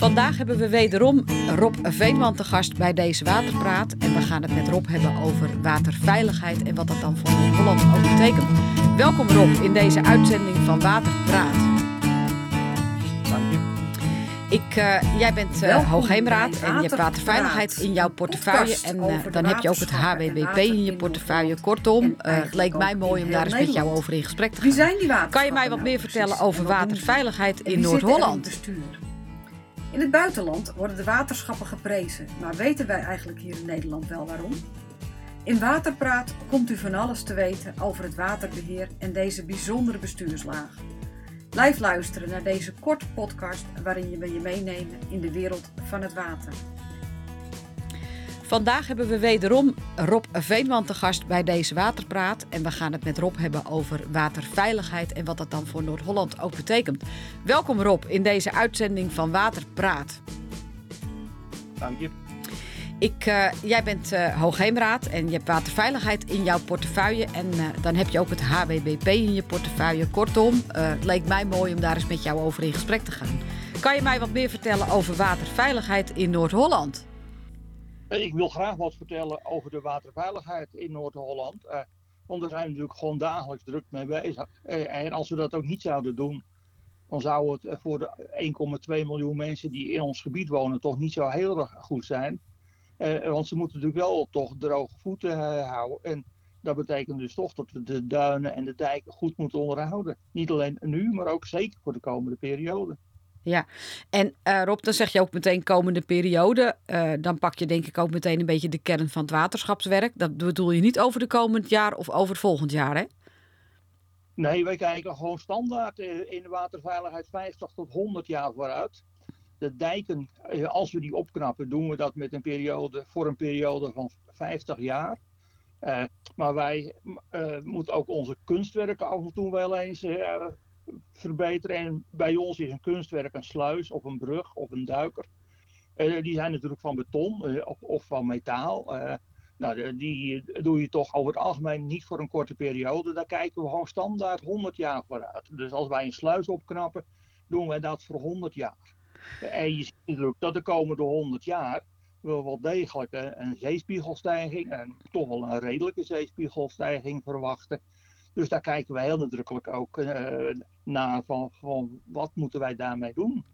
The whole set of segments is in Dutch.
Vandaag hebben we wederom Rob Veenman te gast bij deze Waterpraat. En we gaan het met Rob hebben over waterveiligheid en wat dat dan voor Noord-Holland ook betekent. Welkom Rob in deze uitzending van Waterpraat. Dank je. Ik, eh, jij bent Welkom Hoogheemraad en je hebt waterveiligheid in jouw portefeuille. En eh, dan heb je ook het HWBP in je portefeuille. Kortom, het leek mij mooi om daar eens met jou over in gesprek te Wie gaan. zijn die Kan je mij wat meer vertellen en over waterveiligheid in wie Noord-Holland? In het buitenland worden de waterschappen geprezen, maar weten wij eigenlijk hier in Nederland wel waarom? In Waterpraat komt u van alles te weten over het waterbeheer en deze bijzondere bestuurslaag. Blijf luisteren naar deze korte podcast waarin we je meenemen in de wereld van het water. Vandaag hebben we wederom Rob Veenman te gast bij deze Waterpraat. En we gaan het met Rob hebben over waterveiligheid en wat dat dan voor Noord-Holland ook betekent. Welkom Rob in deze uitzending van Waterpraat. Dank je. Ik, eh, jij bent eh, Hoogheemraad en je hebt waterveiligheid in jouw portefeuille. En eh, dan heb je ook het HWBP in je portefeuille. Kortom, het leek mij mooi om daar eens met jou over in gesprek te gaan. Kan je mij wat meer vertellen over waterveiligheid in Noord-Holland? Ik wil graag wat vertellen over de waterveiligheid in Noord-Holland. eh, want daar zijn we natuurlijk gewoon dagelijks druk mee bezig. Eh, en als we dat ook niet zouden doen, dan zou het voor de 1,2 miljoen mensen die in ons gebied wonen toch niet zo heel erg goed zijn. Eh, want ze moeten natuurlijk wel toch droge voeten houden. En dat betekent dus toch dat we de duinen en de dijken goed moeten onderhouden. Niet alleen nu, maar ook zeker voor de komende periode. En eh, Rob, dan zeg je ook meteen komende periode. Eh, dan pak je denk ik ook meteen een beetje de kern van het waterschapswerk. Dat bedoel je niet over de komend jaar of over het volgend jaar, hè? Nee, wij kijken gewoon standaard eh, in de waterveiligheid 50 tot 100 jaar vooruit. De dijken, als we die opknappen, doen we dat met een periode, voor een periode van 50 jaar. Maar wij moeten ook onze kunstwerken af en toe wel eens verbeteren. En bij ons is een kunstwerk een sluis of een brug of een duiker. Eh, die zijn natuurlijk van beton eh, of, of van metaal. Eh, nou, die doe je toch over het algemeen niet voor een korte periode. Daar kijken we gewoon standaard 100 jaar vooruit. Dus als wij een sluis opknappen, doen wij dat voor 100 jaar. En je ziet natuurlijk dat de komende 100 jaar we wel degelijk een zeespiegelstijging, en toch wel een redelijke zeespiegelstijging verwachten. Dus daar kijken we heel nadrukkelijk ook eh, naar van, van wat moeten wij daarmee doen.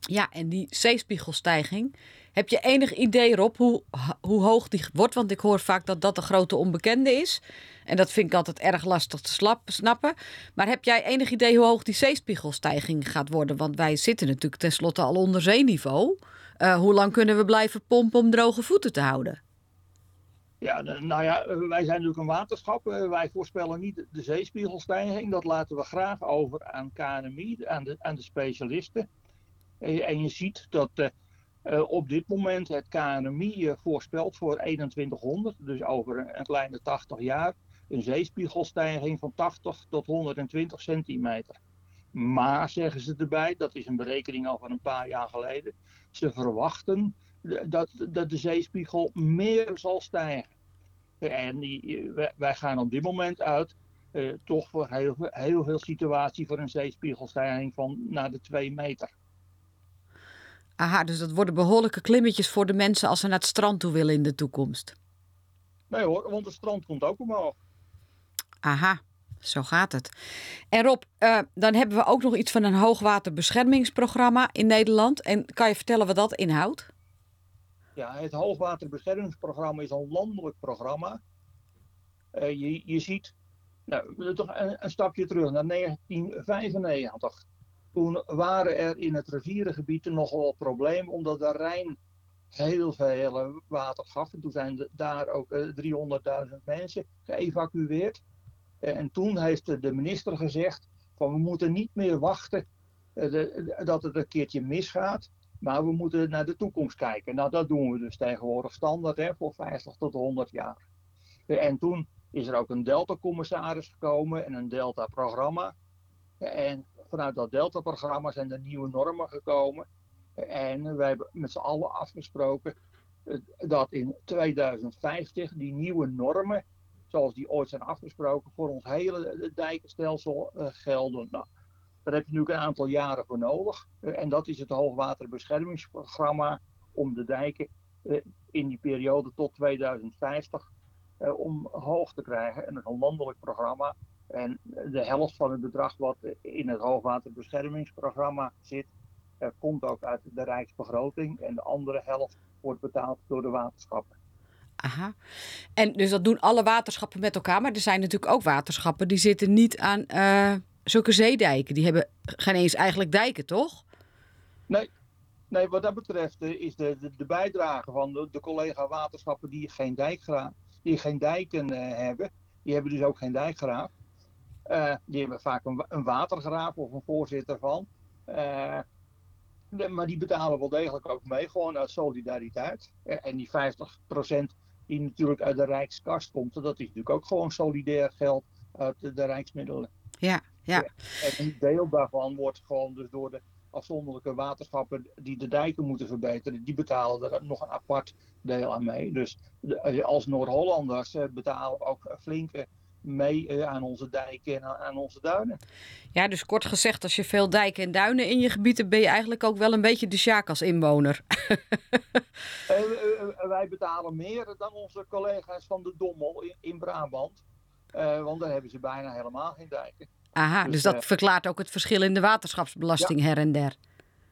Ja, en die zeespiegelstijging. Heb je enig idee, Rob, hoe, hoe hoog die wordt? Want ik hoor vaak dat dat de grote onbekende is. En dat vind ik altijd erg lastig te snappen. Maar heb jij enig idee hoe hoog die zeespiegelstijging gaat worden? Want wij zitten natuurlijk tenslotte al onder zeeniveau. Eh, hoe lang kunnen we blijven pompen om droge voeten te houden? Ja, nou ja, eh, wij zijn natuurlijk een waterschap. Eh, Wij voorspellen niet de zeespiegelstijging. Dat laten we graag over aan KNMI, aan de, aan de specialisten. En, je ziet dat eh, op dit moment het KNMI voorspelt voor 2100, dus over een kleine 80 jaar, een zeespiegelstijging van 80 tot 120 centimeter. Maar, zeggen ze erbij, dat is een berekening al van een paar jaar geleden, ze verwachten dat, dat de zeespiegel meer zal stijgen. En die, wij, gaan op dit moment uit eh, toch voor heel, veel- heel veel situaties voor een zeespiegelstijging van naar de 2 meter. Aha, dus dat worden behoorlijke klimmetjes voor de mensen als ze naar het strand toe willen in de toekomst. Nee hoor, want het strand komt ook omhoog. Aha, zo gaat het. En Rob, eh, dan hebben we ook nog iets van een hoogwaterbeschermingsprogramma in Nederland. En kan je vertellen wat dat inhoudt? Ja, het hoogwaterbeschermingsprogramma is een landelijk programma. Eh, je, je ziet, nou, toch een, stapje terug naar 1995. Toen waren er in het rivierengebied nogal problemen omdat de Rijn heel veel eh, water gaf. En toen zijn daar ook eh, 300.000 mensen geëvacueerd. Eh, en toen heeft de- minister gezegd van we moeten niet meer wachten eh, dat het een keertje misgaat. Maar we moeten naar de toekomst kijken. Nou, dat doen we dus tegenwoordig standaard hè, voor 50 tot 100 jaar. Eh, En toen is er ook een Delta-commissaris gekomen en een Delta-programma. En vanuit dat Delta-programma zijn er nieuwe normen gekomen. En wij hebben met z'n allen afgesproken eh, dat in 2050 die nieuwe normen, zoals die ooit zijn afgesproken, voor ons hele dijkenstelsel eh, gelden. Nou, Daar heb je natuurlijk een aantal jaren voor nodig. en dat is het hoogwaterbeschermingsprogramma om de dijken in die periode tot 2050 omhoog te krijgen. En dat is een landelijk programma. En de helft van het bedrag wat in het hoogwaterbeschermingsprogramma zit, komt ook uit de Rijksbegroting. En de andere helft wordt betaald door de waterschappen. Aha. En dus dat doen alle waterschappen met elkaar. Maar er zijn natuurlijk ook waterschappen die zitten niet aan zulke zeedijken. Die hebben geen eens eigenlijk dijken, toch? Nee, nee wat dat betreft eh, is de, de, de bijdrage van de, de, collega waterschappen die geen, dijkgra die geen dijken uh, hebben. Die hebben dus ook geen dijkgraaf. Uh, die hebben vaak een, een watergraaf of een voorzitter van. maar die betalen wel degelijk ook mee, gewoon uit solidariteit. en die 50% die natuurlijk uit de Rijkskast komt. Dat is natuurlijk ook gewoon solidair geld uit de, de Rijksmiddelen. Ja, ja. En een deel daarvan wordt gewoon dus door de afzonderlijke waterschappen die de dijken moeten verbeteren, die betalen er nog een apart deel aan mee. Dus de, als Noord-Hollanders eh, betalen ook flinke mee eh, aan onze dijken en aan onze duinen. Ja, dus kort gezegd, als je veel dijken en duinen in je gebied hebt, ben je eigenlijk ook wel een beetje de Sjaak als inwoner. wij betalen meer dan onze collega's van de Dommel in, in Brabant. want daar hebben ze bijna helemaal geen dijken. Aha, dus, dus dat verklaart ook het verschil in de waterschapsbelasting her en der.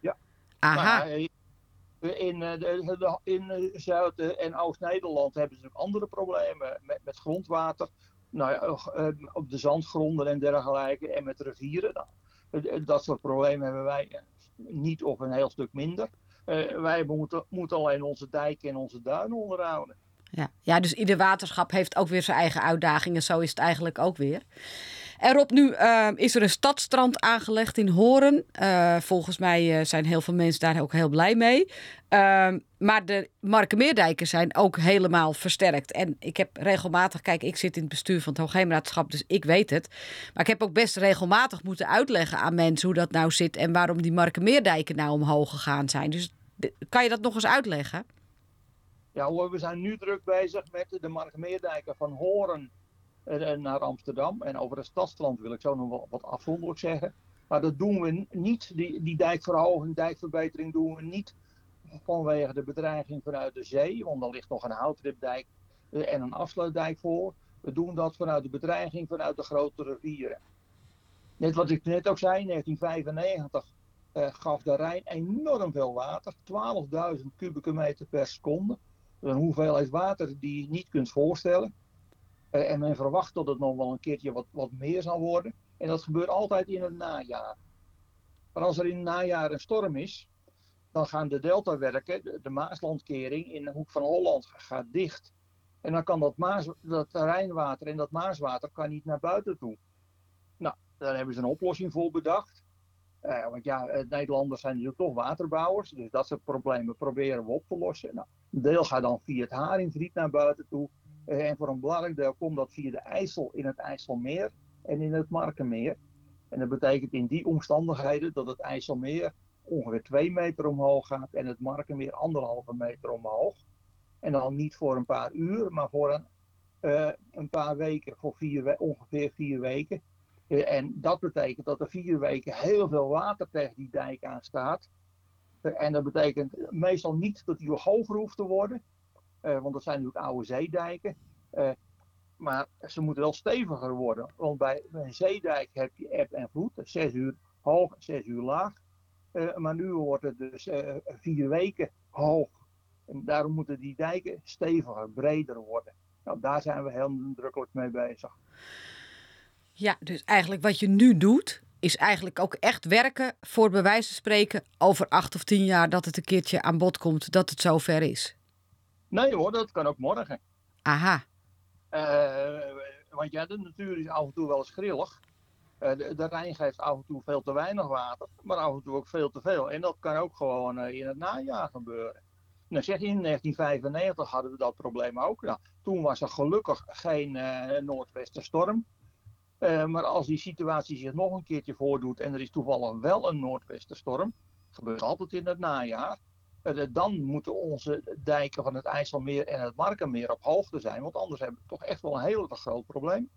Ja. Aha. in, de, in Zuid- en Oost-Nederland hebben ze ook andere problemen met, met grondwater nou ja, eh, op de zandgronden en dergelijke en met rivieren. Nou, dat soort problemen hebben wij eh, niet of een heel stuk minder. Uh, wij moeten, moeten alleen onze dijken en onze duinen onderhouden. Ja. ja, dus ieder waterschap heeft ook weer zijn eigen uitdagingen. Zo is het eigenlijk ook weer. Erop nu uh, is er een stadstrand aangelegd in Horen. Uh, volgens mij uh, zijn heel veel mensen daar ook heel blij mee. Ehm, maar de Markenmeerdijken zijn ook helemaal versterkt. En ik heb regelmatig, kijk, ik zit in het bestuur van het Hoogheemraadschap, dus ik weet het. Maar ik heb ook best regelmatig moeten uitleggen aan mensen hoe dat nou zit en waarom die Markenmeerdijken nou omhoog gegaan zijn. Dus kan je dat nog eens uitleggen? Ja, we zijn nu druk bezig met de Markenmeerdijken van Horen naar Amsterdam. En over het stadstrand wil ik zo nog wel wat afzonderlijk zeggen. Maar dat doen we niet, die, die dijkverhoging, dijkverbetering doen we niet vanwege de bedreiging vanuit de zee. Want er ligt nog een houtripdijk eh, en een afsluitdijk voor. We doen dat vanuit de bedreiging vanuit de grote rivieren. Net wat ik net ook zei, in 1995 eh, gaf de Rijn enorm veel water. 12.000 kubieke meter per seconde. Een hoeveelheid water die je niet kunt voorstellen. Eh, en men verwacht dat het nog wel een keertje wat, wat meer zal worden. En dat gebeurt altijd in het najaar. Maar als er in het najaar een storm is, dan gaan de deltawerken, de, Maaslandkering in de hoek van Holland, gaat dicht. En dan kan dat, Maas, dat Rijnwater en dat Maaswater kan niet naar buiten toe. Nou, daar hebben ze een oplossing voor bedacht. Uh, want ja, eh, Nederlanders zijn natuurlijk toch waterbouwers, dus dat soort problemen proberen we op te lossen. Nou, een deel gaat dan via het Haringvliet naar buiten toe. Eh, en voor een belangrijk deel komt dat via de IJssel in het IJsselmeer en in het Markenmeer. En dat betekent in die omstandigheden dat het IJsselmeer ongeveer 2 meter omhoog gaat en het Markenmeer anderhalve meter omhoog. En dan niet voor een paar uur, maar voor een, uh, een paar weken, voor vier, ongeveer vier weken. Uh, en dat betekent dat er vier weken heel veel water tegen die dijk aan staat. En dat betekent meestal niet dat die hoger hoeft te worden, want dat zijn natuurlijk oude zeedijken. Uh, maar ze moeten wel steviger worden. Want bij een zeedijk heb je eb en vloed. Zes uur hoog, zes uur laag. Uh, maar nu wordt het dus vier weken hoog. En daarom moeten die dijken steviger, breder worden. Nou, daar zijn we heel nadrukkelijk mee bezig. Ja, dus eigenlijk wat je nu doet, is eigenlijk ook echt werken voor wijze van spreken over acht of tien jaar dat het een keertje aan bod komt dat het zover is. Nee hoor, dat kan ook morgen. Aha. Uh, want ja, de natuur is af en toe wel eens grillig. Uh, de, de, Rijn geeft af en toe veel te weinig water, maar af en toe ook veel te veel. En dat kan ook gewoon uh, in het najaar gebeuren. Nou zeg je, in 1995 hadden we dat probleem ook. Nou, toen was er gelukkig geen noordwestenstorm. maar als die situatie zich nog een keertje voordoet en er is toevallig wel een noordwestenstorm, gebeurt altijd in het najaar, eh, dan moeten onze dijken van het IJsselmeer en het Markenmeer op hoogte zijn. Want anders hebben we toch echt wel een heel groot probleem.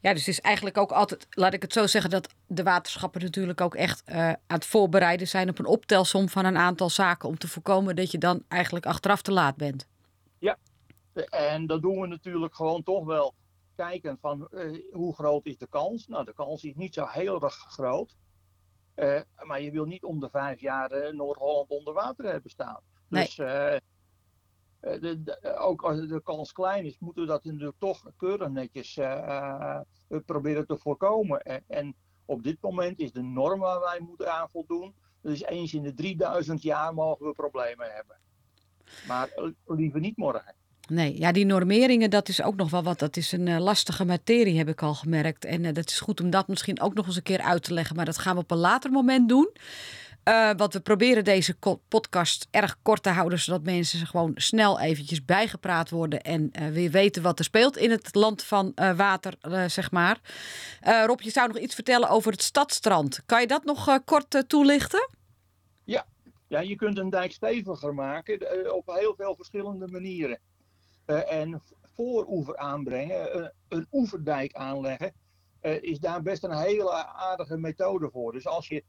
Ja, dus het is eigenlijk ook altijd, laat ik het zo zeggen, dat de waterschappen natuurlijk ook echt uh, aan het voorbereiden zijn op een optelsom van een aantal zaken om te voorkomen dat je dan eigenlijk achteraf te laat bent. Ja, en dat doen we natuurlijk gewoon toch wel kijken van uh, hoe groot is de kans. Nou, de kans is niet zo heel erg groot. Uh, maar je wil niet om de vijf jaar Noord-Holland onder water hebben staan. Nee. Dus eh, de, de, ook als de kans klein is, moeten we dat natuurlijk toch keurig netjes proberen te voorkomen. En, en, op dit moment is de norm waar wij moeten aan voldoen. Dus eens in de 3000 jaar mogen we problemen hebben. Maar liever niet morgen. Nee, ja, die normeringen, dat is ook nog wel wat. Dat is een uh, lastige materie, heb ik al gemerkt. En uh, dat is goed om dat misschien ook nog eens een keer uit te leggen. Maar dat gaan we op een later moment doen. Uh, want we proberen deze podcast erg kort te houden, zodat mensen gewoon snel eventjes bijgepraat worden en weer weten wat er speelt in het land van water, zeg maar. Rob, je zou nog iets vertellen over het stadstrand. Kan je dat nog kort toelichten? Ja. ja, je kunt een dijk steviger maken op heel veel verschillende manieren. En vooroever aanbrengen, een oeverdijk aanleggen, is daar best een hele aardige methode voor. Dus als je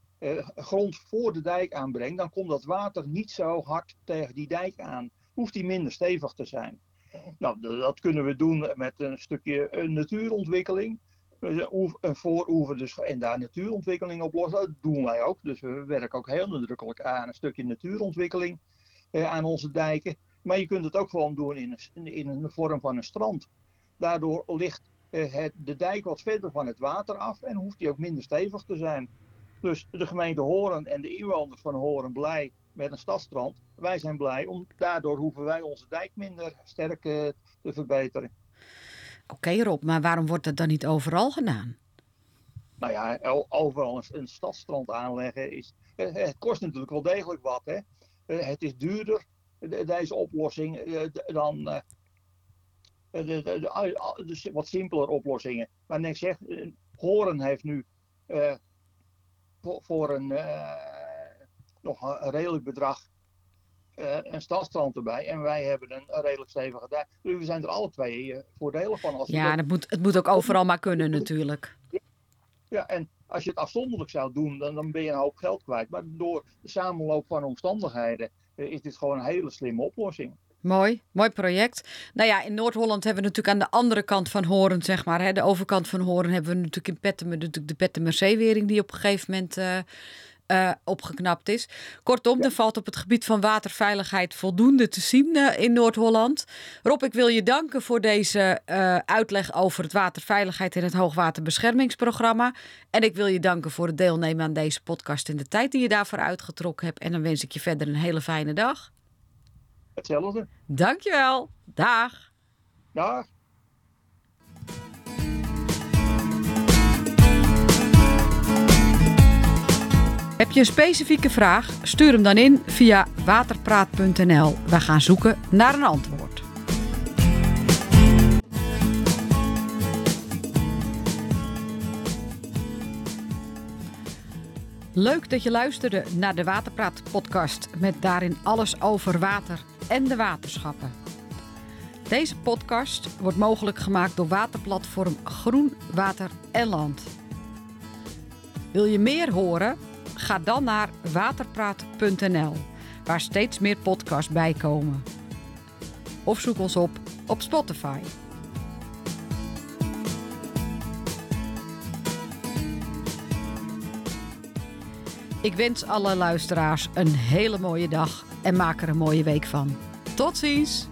grond voor de dijk aanbrengt, dan komt dat water niet zo hard tegen die dijk aan. Hoeft die minder stevig te zijn. Nou, dat kunnen we doen met een stukje natuurontwikkeling. Een vooroever dus, en daar natuurontwikkeling op lossen. Dat doen wij ook. Dus we werken ook heel nadrukkelijk aan een stukje natuurontwikkeling eh, aan onze dijken. Maar je kunt het ook gewoon doen in een, in een vorm van een strand. Daardoor ligt eh, het, de dijk wat verder van het water af en hoeft die ook minder stevig te zijn. Dus de gemeente Horen en de inwoners van Horen blij met een stadstrand. Wij zijn blij, om, daardoor hoeven wij onze dijk minder sterk uh, te verbeteren. Oké okay, Rob, maar waarom wordt dat dan niet overal gedaan? Nou ja, overal een, een stadstrand aanleggen is... Eh, het kost natuurlijk wel degelijk wat, hè. Eh, het is duurder, deze oplossing, dan... De, de, de, wat simpeler oplossingen. Maar ik zeg, Horen heeft nu voor, voor een nog een redelijk bedrag uh, een stadstrand erbij. En wij hebben een, een redelijk stevige dijk. Dus we zijn er alle twee uh, voordelig van. Als ja, dat moet, het moet ook overal maar kunnen natuurlijk. Ja, en als je het afzonderlijk zou doen, dan, dan ben je een hoop geld kwijt. Maar door de samenloop van omstandigheden is dit gewoon een hele slimme oplossing. Mooi, mooi project. Nou ja, in Noord-Holland hebben we natuurlijk aan de andere kant van Horen, zeg maar, hè, de overkant van Horen, hebben we natuurlijk in Pettemer natuurlijk de Pettemerzeewering die op een gegeven moment uh, uh, opgeknapt is. Kortom, ja. er valt op het gebied van waterveiligheid voldoende te zien uh, in Noord-Holland. Rob, ik wil je danken voor deze uitleg over het waterveiligheid en het hoogwaterbeschermingsprogramma. En ik wil je danken voor het deelnemen aan deze podcast en de tijd die je daarvoor uitgetrokken hebt. En dan wens ik je verder een hele fijne dag. Hetzelfde. Dankjewel. Dag. Dag. Heb je een specifieke vraag? Stuur hem dan in via waterpraat.nl. We gaan zoeken naar een antwoord. Leuk dat je luisterde naar de Waterpraat podcast met daarin alles over water en de waterschappen. Deze podcast wordt mogelijk gemaakt door waterplatform Groen Water en Land. Wil je meer horen? Ga dan naar waterpraat.nl, waar steeds meer podcasts bij komen. Of zoek ons op op Spotify. Ik wens alle luisteraars een hele mooie dag en maak er een mooie week van. Tot ziens!